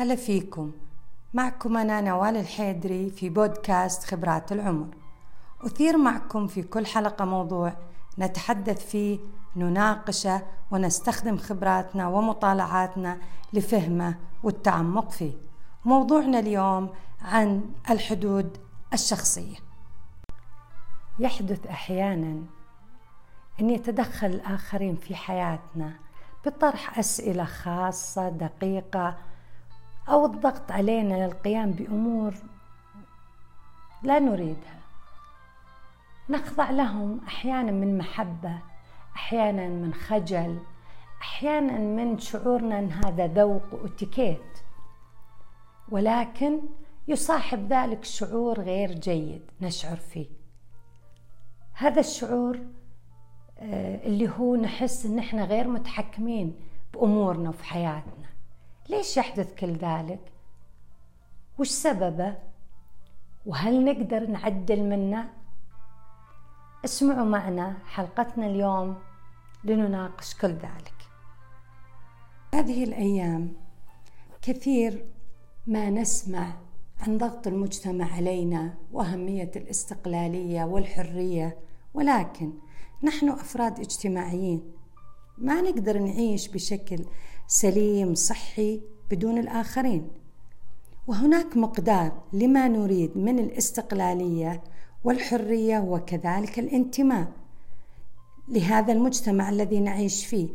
هلا فيكم. معكم أنا نوال الحيدري في بودكاست خبرات العمر. أثير معكم في كل حلقة موضوع نتحدث فيه نناقشه ونستخدم خبراتنا ومطالعاتنا لفهمه والتعمق فيه. موضوعنا اليوم عن الحدود الشخصية. يحدث أحيانا أن يتدخل الآخرين في حياتنا بطرح أسئلة خاصة دقيقة أو الضغط علينا للقيام بأمور لا نريدها. نخضع لهم أحيانا من محبة أحيانا من خجل أحيانا من شعورنا إن هذا ذوق واتيكيت. ولكن يصاحب ذلك شعور غير جيد نشعر فيه. هذا الشعور آه، اللي هو نحس إن إحنا غير متحكمين بأمورنا وفي حياتنا. ليش يحدث كل ذلك؟ وش سببه؟ وهل نقدر نعدل منه؟ اسمعوا معنا حلقتنا اليوم لنناقش كل ذلك. هذه الأيام كثير ما نسمع عن ضغط المجتمع علينا وأهمية الاستقلالية والحرية ولكن نحن أفراد اجتماعيين ما نقدر نعيش بشكل سليم صحي بدون الآخرين. وهناك مقدار لما نريد من الاستقلالية والحرية وكذلك الانتماء لهذا المجتمع الذي نعيش فيه.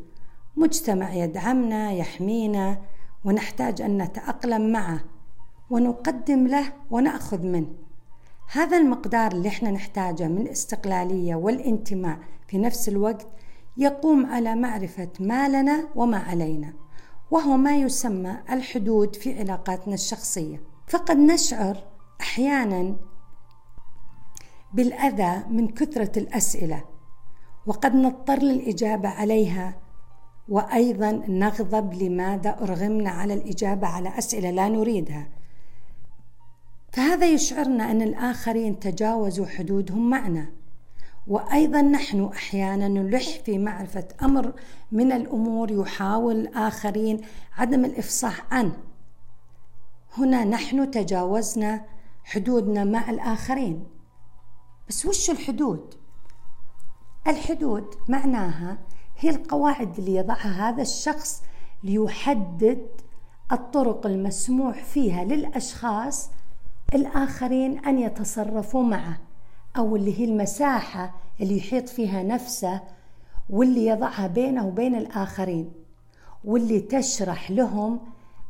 مجتمع يدعمنا يحمينا ونحتاج أن نتأقلم معه ونقدم له ونأخذ منه. هذا المقدار اللي إحنا نحتاجه من الاستقلالية والانتماء في نفس الوقت يقوم على معرفة ما لنا وما علينا. وهو ما يسمى الحدود في علاقاتنا الشخصية. فقد نشعر أحيانا بالأذى من كثرة الأسئلة وقد نضطر للإجابة عليها وأيضا نغضب لماذا أرغمنا على الإجابة على أسئلة لا نريدها. فهذا يشعرنا أن الآخرين تجاوزوا حدودهم معنا. وأيضا نحن أحيانا نلح في معرفة أمر من الأمور يحاول الاخرين عدم الإفصاح عنه. هنا نحن تجاوزنا حدودنا مع الآخرين. بس وش الحدود؟ الحدود معناها هي القواعد اللي يضعها هذا الشخص ليحدد الطرق المسموح فيها للأشخاص الآخرين أن يتصرفوا معه. أو اللي هي المساحة اللي يحيط فيها نفسه واللي يضعها بينه وبين الآخرين واللي تشرح لهم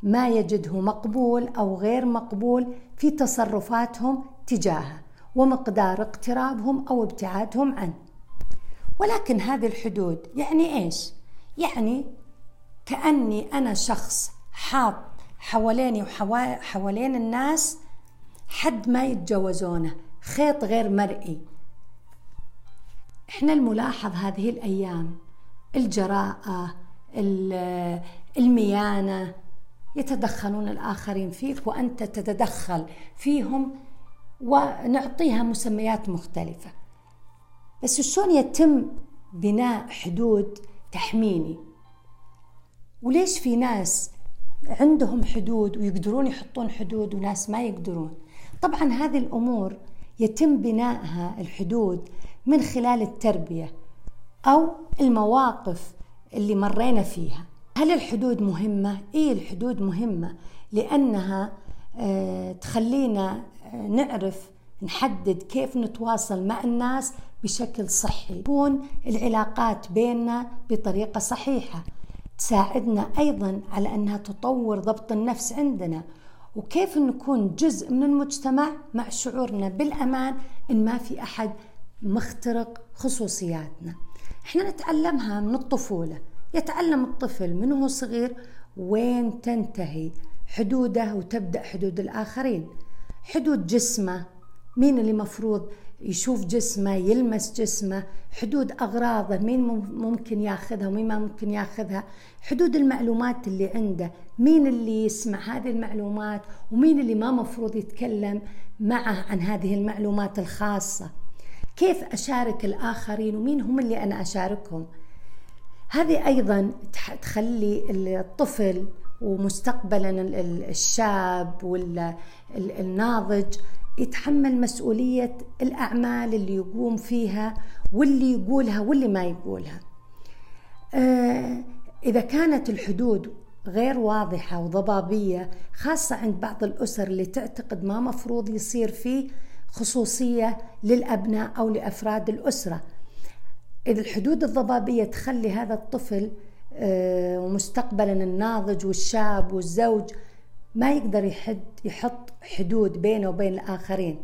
ما يجده مقبول أو غير مقبول في تصرفاتهم تجاهه ومقدار اقترابهم أو ابتعادهم عنه. ولكن هذه الحدود يعني إيش؟ يعني كأني أنا شخص حاط حواليني وحوالين الناس حد ما يتجاوزونه خيط غير مرئي. إحنا الملاحظ هذه الأيام الجراءة الميانة يتدخلون الآخرين فيك وأنت تتدخل فيهم ونعطيها مسميات مختلفة. بس شلون يتم بناء حدود تحميني؟ وليش في ناس عندهم حدود ويقدرون يحطون حدود وناس ما يقدرون؟ طبعا هذه الأمور يتم بنائها الحدود من خلال التربية أو المواقف اللي مرينا فيها. هل الحدود مهمة؟ إيه الحدود مهمة لأنها آه، تخلينا آه، نعرف نحدد كيف نتواصل مع الناس بشكل صحي. تكون العلاقات بيننا بطريقة صحيحة تساعدنا أيضا على أنها تطور ضبط النفس عندنا وكيف نكون جزء من المجتمع مع شعورنا بالأمان إن ما في أحد مخترق خصوصياتنا. إحنا نتعلمها من الطفولة. يتعلم الطفل من هو صغير وين تنتهي حدوده وتبدأ حدود الآخرين. حدود جسمه مين اللي مفروض يشوف جسمه يلمس جسمه. حدود أغراضه مين ممكن ياخذها ومين ما ممكن ياخذها. حدود المعلومات اللي عنده. مين اللي يسمع هذه المعلومات ومين اللي ما مفروض يتكلم معه عن هذه المعلومات الخاصة. كيف أشارك الآخرين ومين هم اللي أنا أشاركهم؟ هذه أيضا تخلي الطفل ومستقبلا الشاب والناضج يتحمل مسؤولية الأعمال اللي يقوم فيها واللي يقولها واللي ما يقولها. آه، إذا كانت الحدود غير واضحة وضبابية خاصة عند بعض الأسر اللي تعتقد ما مفروض يصير فيه خصوصية للأبناء أو لأفراد الأسرة. إذا الحدود الضبابية تخلي هذا الطفل آه، ومستقبلا الناضج والشاب والزوج ما يقدر يحد يحط حدود بينه وبين الآخرين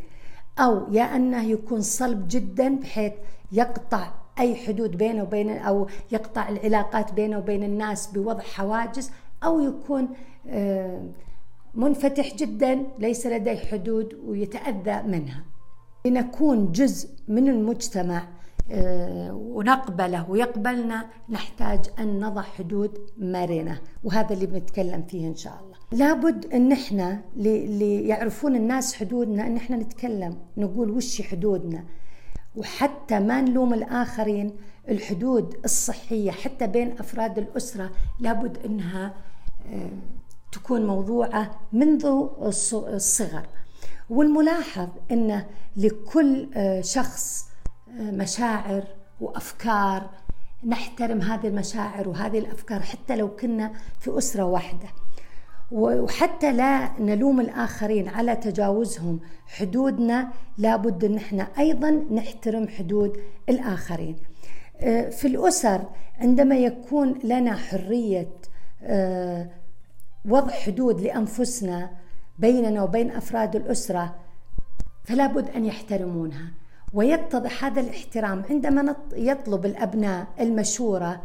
أو يا أنه يكون صلب جدا بحيث يقطع أي حدود بينه وبين أو يقطع العلاقات بينه وبين الناس بوضع حواجز أو يكون منفتح جدا ليس لديه حدود ويتأذى منها. لنكون جزء من المجتمع ونقبله ويقبلنا نحتاج أن نضع حدود مرنة وهذا اللي بنتكلم فيه إن شاء الله. لابد أن إحنا اللي يعرفون الناس حدودنا أن إحنا نتكلم نقول وش حدودنا. وحتى ما نلوم الآخرين الحدود الصحية حتى بين أفراد الأسرة لابد أنها آه، تكون موضوعة منذ الصغر. والملاحظ أن لكل آه، شخص آه، مشاعر وأفكار نحترم هذه المشاعر وهذه الأفكار حتى لو كنا في أسرة واحدة. وحتى لا نلوم الآخرين على تجاوزهم حدودنا لابد أن إحنا أيضا نحترم حدود الآخرين. آه، في الأسر عندما يكون لنا حرية آه، وضع حدود لأنفسنا بيننا وبين أفراد الأسرة فلا بد أن يحترمونها. ويتضح هذا الاحترام عندما يطلب الأبناء المشورة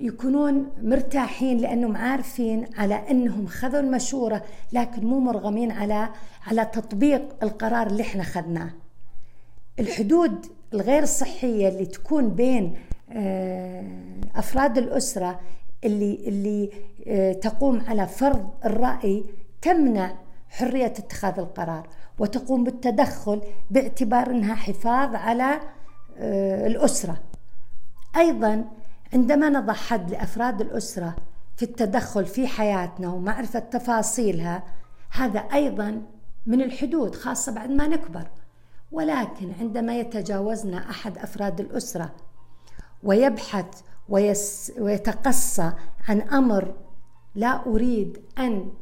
يكونون مرتاحين لأنهم عارفين على أنهم خذوا المشورة لكن مو مرغمين على على تطبيق القرار اللي إحنا اخذناه. الحدود الغير صحية اللي تكون بين آه، أفراد الأسرة اللي اللي آه، تقوم على فرض الرأي تمنع حرية اتخاذ القرار وتقوم بالتدخل باعتبار إنها حفاظ على آه، الأسرة. أيضا عندما نضع حد لأفراد الأسرة في التدخل في حياتنا ومعرفة تفاصيلها هذا أيضا من الحدود خاصة بعد ما نكبر. ولكن عندما يتجاوزنا أحد أفراد الأسرة ويبحث ويس ويتقصى عن أمر لا أريد أن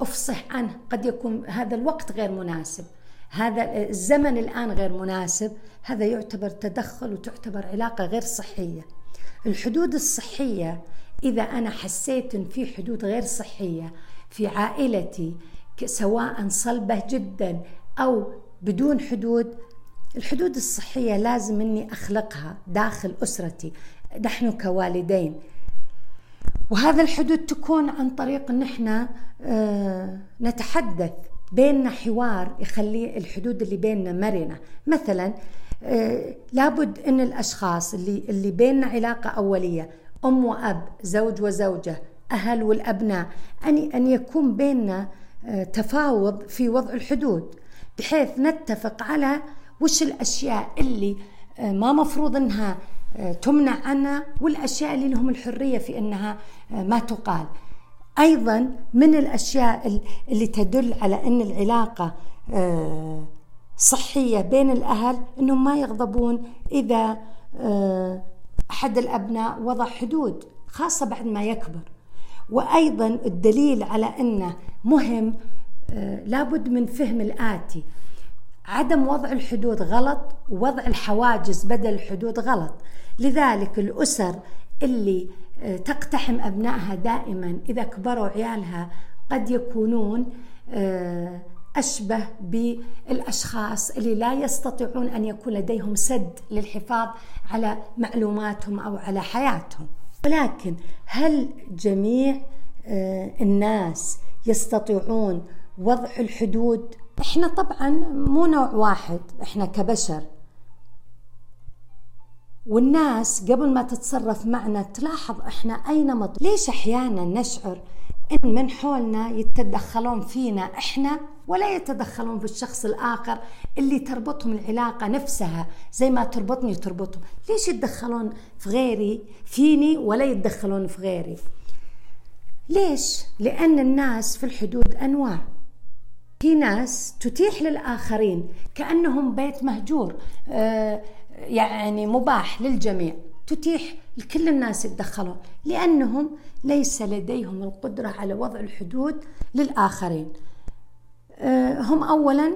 أفصح عنه قد يكون هذا الوقت غير مناسب. هذا الزمن الآن غير مناسب. هذا يعتبر تدخل وتعتبر علاقة غير صحية. الحدود الصحية إذا أنا حسيت إن في حدود غير صحية في عائلتي سواء صلبة جدا أو بدون حدود الحدود الصحية لازم إني أخلقها داخل أسرتي نحن كوالدين. وهذا الحدود تكون عن طريق إن إحنا آه، نتحدث بيننا حوار يخلي الحدود اللي بيننا مرنة. مثلا لابد إن الأشخاص اللي اللي بيننا علاقة أولية أم وأب زوج وزوجة أهل والأبناء أن أن يكون بيننا آه، تفاوض في وضع الحدود بحيث نتفق على وش الأشياء اللي آه، ما مفروض إنها تمنع عنا والأشياء اللي لهم الحرية في إنها ما تقال. أيضا من الأشياء اللي تدل على إن العلاقة صحية بين الأهل إنهم ما يغضبون إذا آه، أحد الأبناء وضع حدود خاصة بعد ما يكبر. وأيضا الدليل على أنه مهم آه، لابد من فهم الآتي. عدم وضع الحدود غلط ووضع الحواجز بدل الحدود غلط. لذلك الأسر اللي آه، تقتحم أبنائها دائما إذا كبروا عيالها قد يكونون أشبه بالأشخاص اللي لا يستطيعون أن يكون لديهم سد للحفاظ على معلوماتهم أو على حياتهم. ولكن هل جميع آه، الناس يستطيعون وضع الحدود؟ إحنا طبعا مو نوع واحد إحنا كبشر. والناس قبل ما تتصرف معنا تلاحظ إحنا اي نمط ليش أحيانا نشعر إن من حولنا يتدخلون فينا إحنا ولا يتدخلون في الشخص الآخر اللي تربطهم العلاقة نفسها زي ما تربطني تربطهم ليش يتدخلون في غيري فيني ولا يتدخلون في غيري؟ ليش؟ لأن الناس في الحدود أنواع. في ناس تتيح للآخرين كأنهم بيت مهجور آه، يعني مباح للجميع. تتيح لكل الناس يتدخلون. لأنهم ليس لديهم القدرة على وضع الحدود للآخرين. آه، هم أولا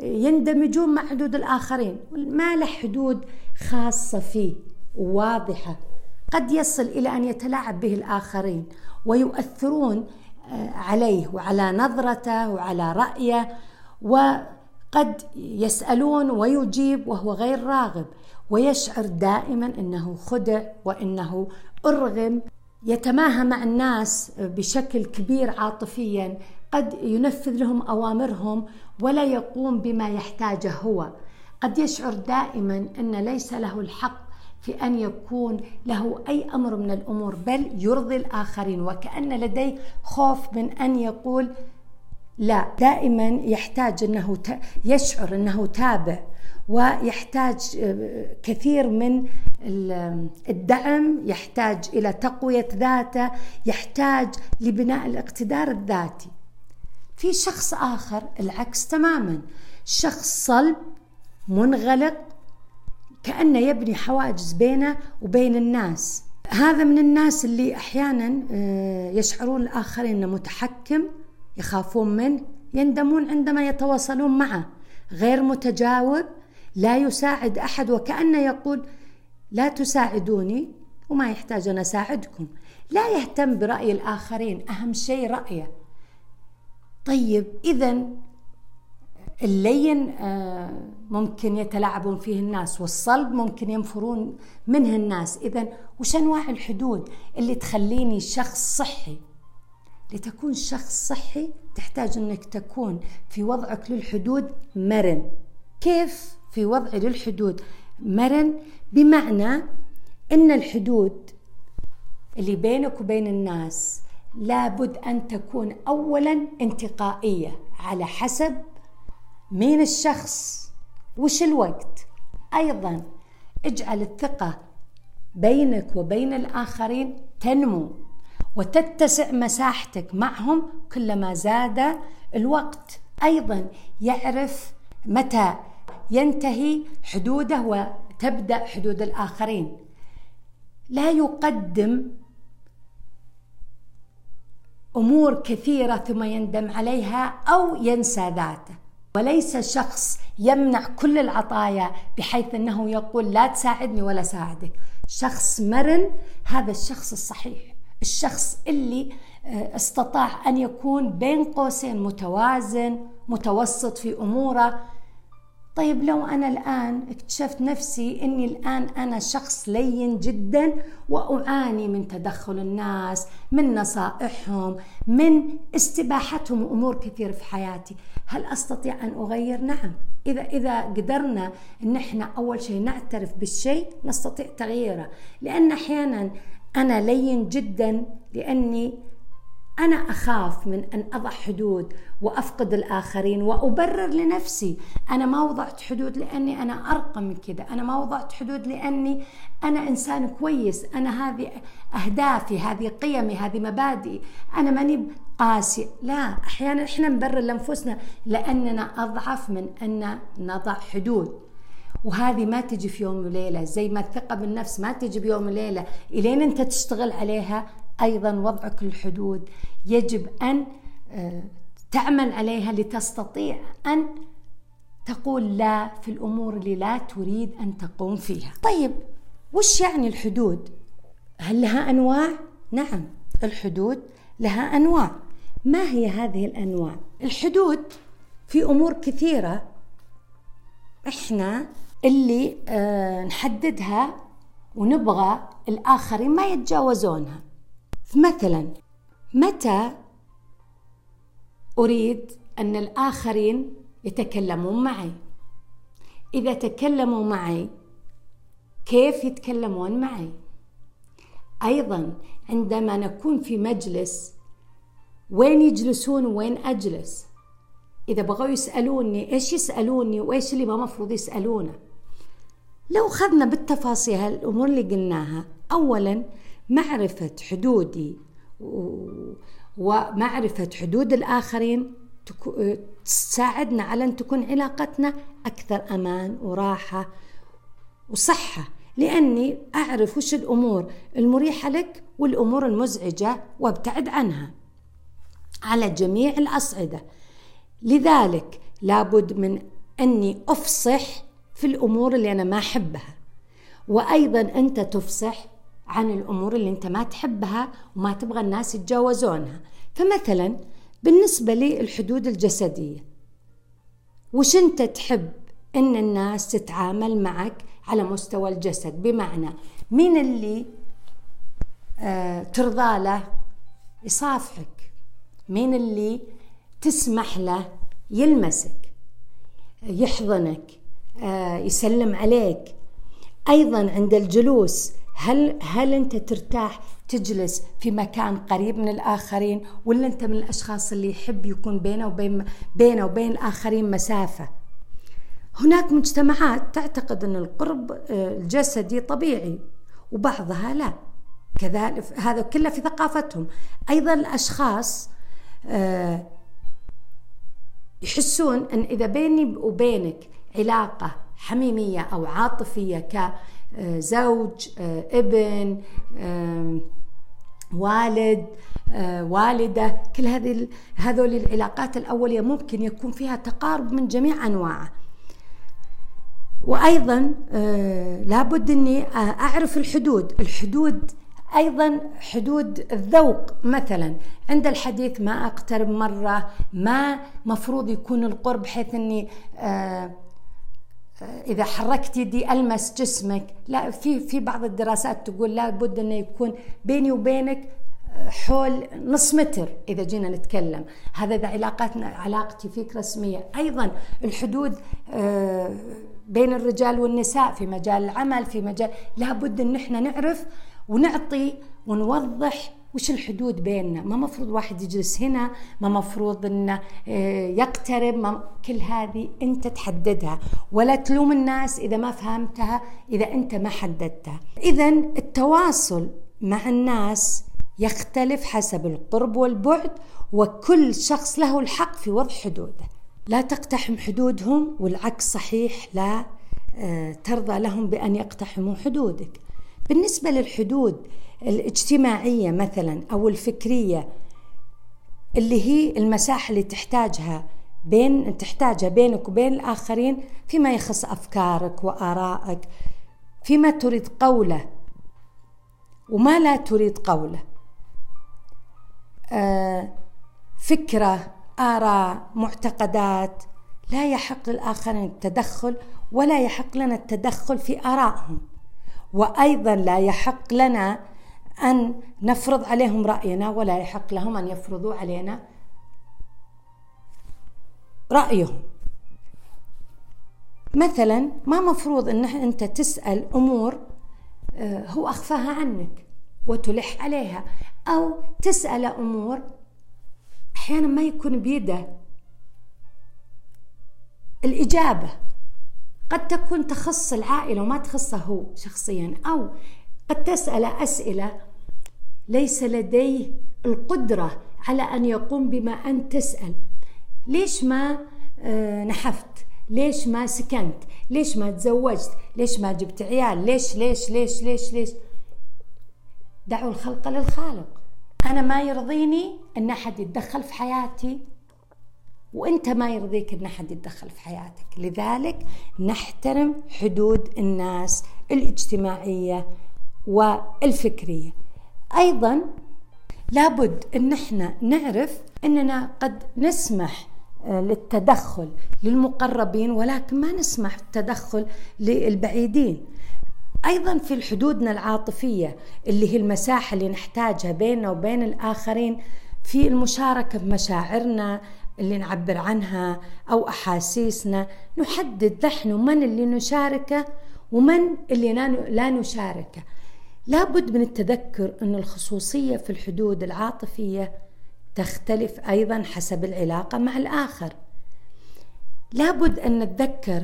يندمجون مع حدود الآخرين. ما له حدود خاصة فيه واضحة. قد يصل إلى أن يتلاعب به الآخرين ويؤثرون آه، عليه وعلى نظرته وعلى رأيه وقد يسألون ويجيب وهو غير راغب. ويشعر دائما إنه خدع وإنه أرغم يتماهى مع الناس بشكل كبير عاطفيا قد ينفذ لهم أوامرهم ولا يقوم بما يحتاجه هو. قد يشعر دائما أن ليس له الحق في أن يكون له أي أمر من الأمور بل يرضي الآخرين. وكأن لديه خوف من أن يقول لا. دائما يحتاج أنه يشعر أنه تابع. ويحتاج كثير من الدعم يحتاج إلى تقوية ذاته يحتاج لبناء الاقتدار الذاتي. في شخص آخر العكس تماما. شخص صلب منغلق كأنه يبني حواجز بينه وبين الناس. هذا من الناس اللي أحيانا آه، يشعرون الآخرين إنه متحكم يخافون منه يندمون عندما يتواصلون معه. غير متجاوب لا يساعد أحد وكانه يقول لا تساعدوني وما يحتاج أن أساعدكم. لا يهتم برأي الآخرين أهم شيء رأيه. طيب اذا اللين آه، ممكن يتلاعبون فيه الناس والصلب ممكن ينفرون منه الناس. اذا وش أنواع الحدود اللي تخليني شخص صحي؟ لتكون شخص صحي تحتاج إنك تكون في وضعك للحدود مرن. كيف؟ في وضع للحدود. مرن بمعنى إن الحدود اللي بينك وبين الناس لابد أن تكون اولا انتقائية على حسب مين الشخص وش الوقت. أيضا اجعل الثقة بينك وبين الآخرين تنمو وتتسع مساحتك معهم كلما زاد الوقت. أيضا يعرف متى ينتهي حدوده وتبدأ حدود الآخرين. لا يقدم أمور كثيرة ثم يندم عليها أو ينسى ذاته. وليس شخص يمنع كل العطايا بحيث أنه يقول لا تساعدني ولا ساعدك. شخص مرن هذا الشخص الصحيح. الشخص اللي آه، استطاع أن يكون بين قوسين متوازن متوسط في أموره طيب لو أنا الآن اكتشفت نفسي أني الآن أنا شخص لين جدا وأعاني من تدخل الناس من نصائحهم من استباحتهم أمور كثير في حياتي هل أستطيع أن أغير؟ نعم إذا إذا قدرنا أن إحنا أول شيء نعترف بالشيء نستطيع تغييره لأن أحيانا أنا لين جدا لأني أنا أخاف من أن أضع حدود وأفقد الآخرين وأبرر لنفسي. أنا ما وضعت حدود لأني أنا أرقى من كذا. أنا ما وضعت حدود لأني أنا إنسان كويس. أنا هذه أهدافي هذه قيمي هذه مبادئي. أنا ماني قاسي. لا أحيانا إحنا نبرر لأنفسنا لأننا أضعف من أن نضع حدود. وهذه ما تجي في يوم وليلة. زي ما الثقة بالنفس ما تجي بيوم وليلة. إلين أنت تشتغل عليها أيضا وضعك الحدود يجب أن آه، تعمل عليها لتستطيع أن تقول لا في الأمور اللي لا تريد أن تقوم فيها. طيب وش يعني الحدود؟ هل لها أنواع؟ نعم الحدود لها أنواع. ما هي هذه الأنواع؟ الحدود في أمور كثيرة إحنا اللي آه نحددها ونبغى الآخرين ما يتجاوزونها. مثلا متى أريد أن الآخرين يتكلمون معي؟ إذا تكلموا معي كيف يتكلمون معي؟ أيضا عندما نكون في مجلس وين يجلسون وين أجلس؟ إذا بغوا يسألوني إيش يسألوني؟ وإيش اللي ما مفروض يسألونه؟ لو خذنا بالتفاصيل الأمور اللي قلناها اولا معرفة حدودي ومعرفة حدود الآخرين تساعدنا على أن تكون علاقتنا أكثر أمان وراحة وصحة. لأني أعرف وش الأمور المريحة لك والأمور المزعجة وأبتعد عنها على جميع الأصعدة. لذلك لابد من أني أفصح في الأمور اللي أنا ما أحبها. وأيضا أنت تفصح عن الأمور اللي أنت ما تحبها وما تبغى الناس يتجاوزونها. فمثلا بالنسبة للحدود الجسدية. وش أنت تحب أن الناس تتعامل معك على مستوى الجسد؟ بمعنى مين اللي آه ترضى له يصافحك؟ مين اللي تسمح له يلمسك يحضنك آه يسلم عليك؟ أيضا عند الجلوس هل هل أنت ترتاح تجلس في مكان قريب من الآخرين ولا أنت من الأشخاص اللي يحب يكون بينه وبين بينه وبين الاخرين مسافة؟ هناك مجتمعات تعتقد أن القرب آه، الجسدي طبيعي وبعضها لا. كذلك هذا كله في ثقافتهم. أيضا الأشخاص آه، يحسون أن إذا بيني وبينك علاقة حميمية أو عاطفية كزوج آه، ابن والد والدة. كل هذه هذول العلاقات الأولية ممكن يكون فيها تقارب من جميع أنواعه. وأيضا آه، لابد إني أعرف الحدود. الحدود أيضا حدود الذوق. مثلا عند الحديث ما أقترب مرة ما مفروض يكون القرب بحيث إني آه، آه، إذا حركت يدي ألمس جسمك لا في في بعض الدراسات تقول لابد انه يكون بيني وبينك حول نص متر إذا جينا نتكلم. هذا إذا علاقاتنا علاقتي فيك رسمية. أيضا الحدود بين الرجال والنساء في مجال العمل في مجال لابد أن إحنا نعرف ونعطي ونوضح وش الحدود بيننا؟ ما مفروض واحد يجلس هنا ما مفروض إنه آه، يقترب ما كل هذه أنت تحددها. ولا تلوم الناس إذا ما فهمتها إذا أنت ما حددتها. اذا التواصل مع الناس يختلف حسب القرب والبعد وكل شخص له الحق في وضع حدوده. لا تقتحم حدودهم والعكس صحيح لا آه، ترضى لهم بأن يقتحموا حدودك. بالنسبة للحدود الاجتماعية مثلا أو الفكرية اللي هي المساحة اللي تحتاجها بين تحتاجها بينك وبين الآخرين فيما يخص أفكارك وآرائك فيما تريد قوله وما لا تريد قوله. آه فكرة آراء معتقدات لا يحق للآخرين التدخل ولا يحق لنا التدخل في آرائهم. وأيضا لا يحق لنا أن نفرض عليهم رأينا ولا يحق لهم أن يفرضوا علينا رأيهم. مثلا ما مفروض أن أنت تسأل أمور آه، هو أخفاها عنك وتلح عليها أو تسأل أمور أحيانا ما يكون بيده. الإجابة قد تكون تخص العائلة وما تخصه هو شخصيا أو قد تسأل أسئلة ليس لديه القدرة على أن يقوم بما أنت تسأل. ليش ما آه، نحفت؟ ليش ما سكنت؟ ليش ما تزوجت؟ ليش ما جبت عيال؟ ليش ليش ليش ليش ليش؟ دعوا الخلق للخالق. أنا ما يرضيني أن أحد يتدخل في حياتي. وأنت ما يرضيك أن أحد يتدخل في حياتك. لذلك نحترم حدود الناس الاجتماعية والفكرية. أيضا لابد أن إحنا نعرف أننا قد نسمح آه، للتدخل للمقربين ولكن ما نسمح بالتدخل للبعيدين. أيضا في حدودنا العاطفية اللي هي المساحة اللي نحتاجها بيننا وبين الآخرين في المشاركة بمشاعرنا اللي نعبر عنها أو أحاسيسنا نحدد نحن من اللي نشاركه ومن اللي لا نشاركه. لابد من التذكر أن الخصوصية في الحدود العاطفية تختلف أيضا حسب العلاقة مع الآخر. لابد أن نتذكر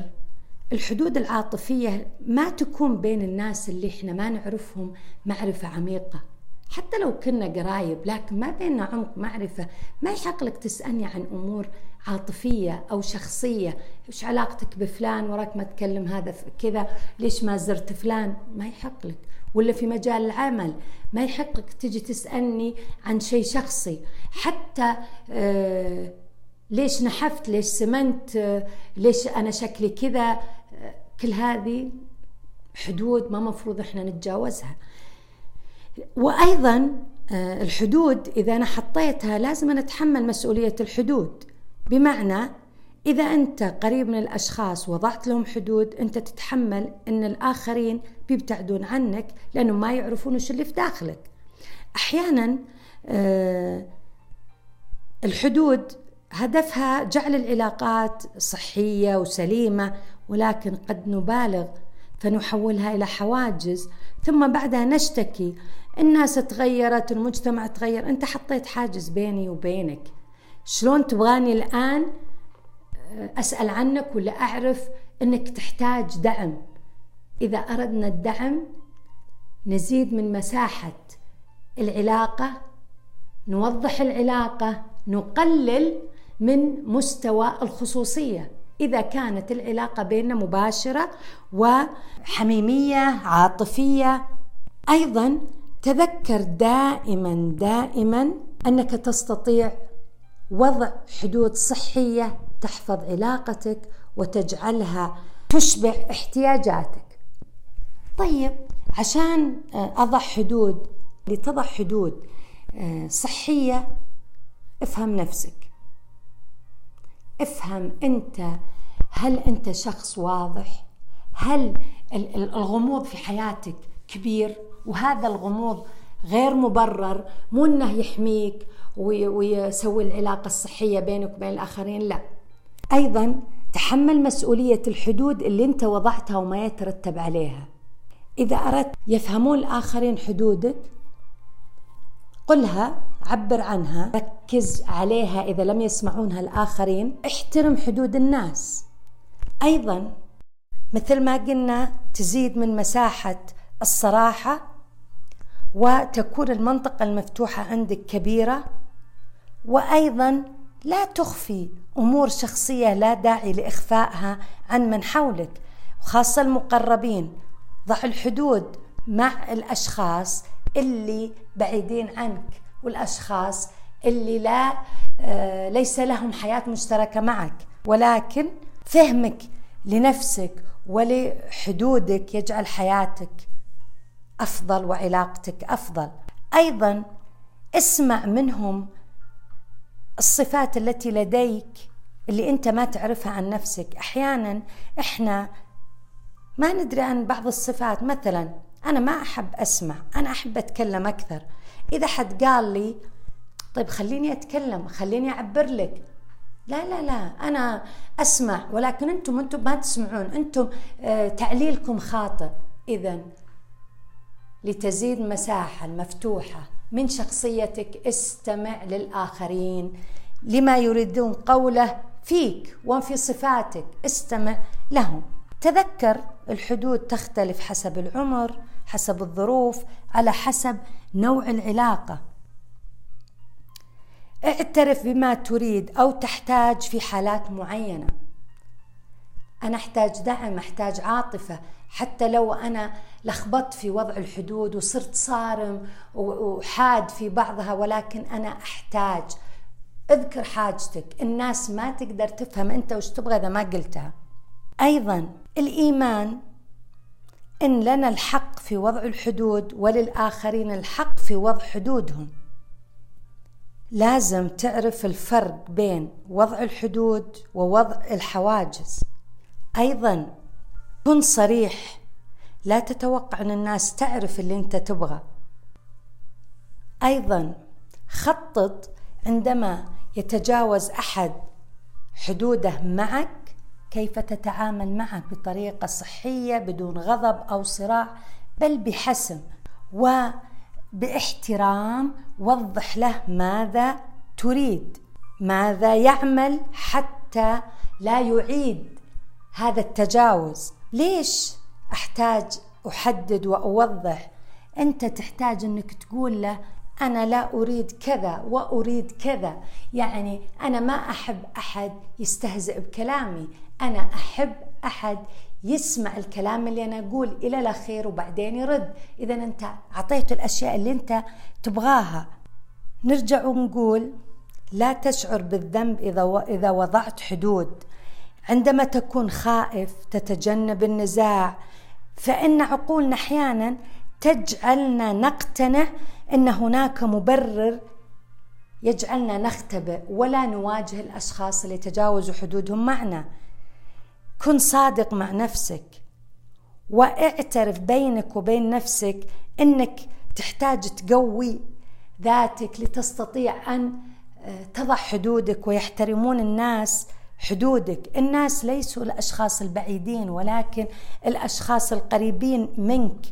الحدود العاطفية ما تكون بين الناس اللي إحنا ما نعرفهم معرفة عميقة. حتى لو كنا قرايب لكن ما بيننا عمق معرفة. ما يحق لك تسألني عن أمور عاطفية أو شخصية. إيش علاقتك بفلان؟ وراك ما تكلم هذا كذا. ليش ما زرت فلان؟ ما يحق لك ولا في مجال العمل. ما يحق لك تجي تسألني عن شيء شخصي. حتى آه ليش نحفت؟ ليش سمنت؟ ليش أنا شكلي كذا؟ آه كل هذه حدود ما مفروض إحنا نتجاوزها. وأيضا آه، الحدود إذا أنا حطيتها لازم أنا أتحمل مسؤولية الحدود. بمعنى إذا أنت قريب من الأشخاص وضعت لهم حدود أنت تتحمل إن الآخرين بيبتعدون عنك لأنهم ما يعرفون وش اللي في داخلك. أحيانا آه، الحدود هدفها جعل العلاقات صحية وسليمة ولكن قد نبالغ فنحولها إلى حواجز ثم بعدها نشتكي الناس تغيرت المجتمع تغير. أنت حطيت حاجز بيني وبينك. شلون تبغاني الآن آه، أسأل عنك ولا أعرف إنك تحتاج دعم. إذا أردنا الدعم نزيد من مساحة العلاقة نوضح العلاقة نقلل من مستوى الخصوصية. إذا كانت العلاقة بيننا مباشرة وحميمية عاطفية أيضا تذكر دائما دائما أنك تستطيع وضع حدود صحية تحفظ علاقتك وتجعلها تشبع احتياجاتك. طيب عشان أضع حدود لتضع حدود آه، صحية افهم نفسك. افهم أنت هل أنت شخص واضح؟ هل الغموض في حياتك كبير وهذا الغموض غير مبرر مو إنه يحميك ويسوي العلاقة الصحية بينك وبين الآخرين لا. أيضا تحمل مسؤولية الحدود اللي أنت وضعتها وما يترتب عليها. إذا أردت يفهمون الآخرين حدودك قلها عبر عنها ركز عليها إذا لم يسمعونها الآخرين احترم حدود الناس. أيضا مثل ما قلنا تزيد من مساحة الصراحة وتكون المنطقة المفتوحة عندك كبيرة وأيضا لا تخفي أمور شخصية لا داعي لإخفائها عن من حولك خاصة المقربين. ضع الحدود مع الأشخاص اللي بعيدين عنك والأشخاص اللي لا آه ليس لهم حياة مشتركة معك. ولكن فهمك لنفسك ولحدودك يجعل حياتك أفضل وعلاقتك أفضل. أيضا اسمع منهم الصفات التي لديك اللي أنت ما تعرفها عن نفسك. أحيانا إحنا ما ندري عن بعض الصفات. مثلا أنا ما أحب أسمع أنا أحب أتكلم أكثر. إذا حد قال لي طيب خليني أتكلم خليني أعبر لك. لا لا لا أنا أسمع ولكن أنتم أنتم ما تسمعون أنتم آه تعليلكم خاطئ. اذا لتزيد مساحة المفتوحة من شخصيتك. استمع للآخرين لما يريدون قوله فيك وفي صفاتك. استمع لهم. تذكر الحدود تختلف حسب العمر حسب الظروف على حسب نوع العلاقة. اعترف بما تريد أو تحتاج في حالات معينة. أنا أحتاج دعم أحتاج عاطفة حتى لو أنا لخبطت في وضع الحدود وصرت صارم وحاد في بعضها ولكن أنا أحتاج. اذكر حاجتك الناس ما تقدر تفهم أنت وش تبغى إذا ما قلتها. أيضا الإيمان إن لنا الحق في وضع الحدود وللآخرين الحق في وضع حدودهم. لازم تعرف الفرق بين وضع الحدود ووضع الحواجز. أيضا كن صريح. لا تتوقع أن الناس تعرف اللي أنت تبغى. أيضا خطط عندما يتجاوز أحد حدوده معك كيف تتعامل معه بطريقة صحية بدون غضب أو صراع بل بحسم وباحترام. وضح له ماذا تريد ماذا يعمل حتى لا يعيد هذا التجاوز. ليش أحتاج أحدد وأوضح؟ أنت تحتاج أنك تقول له أنا لا أريد كذا وأريد كذا. يعني أنا ما أحب أحد يستهزئ بكلامي. أنا أحب أحد يسمع الكلام اللي أنا أقول إلى الأخير وبعدين يرد. إذا أنت أعطيته الأشياء اللي أنت تبغاها. نرجع ونقول لا تشعر بالذنب إذا إذا وضعت حدود. عندما تكون خائف تتجنب النزاع فإن عقولنا أحيانا تجعلنا نقتنع إن هناك مبرر يجعلنا نختبئ ولا نواجه الأشخاص اللي تجاوزوا حدودهم معنا. كن صادق مع نفسك واعترف بينك وبين نفسك إنك تحتاج تقوي ذاتك لتستطيع أن آه، تضع حدودك ويحترمون الناس حدودك. الناس ليسوا الأشخاص البعيدين ولكن الأشخاص القريبين منك.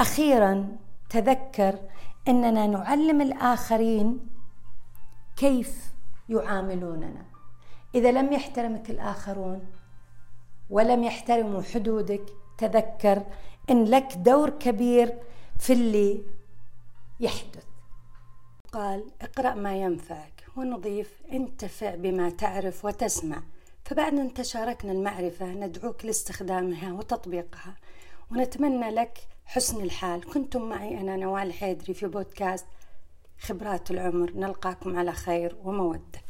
أخيرا تذكر أننا نعلم الآخرين كيف يعاملوننا. إذا لم يحترمك الآخرون ولم يحترموا حدودك تذكر إن لك دور كبير في اللي يحدث. قال اقرأ ما ينفعك. ونضيف انتفع بما تعرف وتسمع. فبعد أن تشاركنا المعرفة ندعوك لاستخدامها وتطبيقها. ونتمنى لك حسن الحال. كنتم معي أنا نوال حيدري في بودكاست خبرات العمر. نلقاكم على خير ومودة.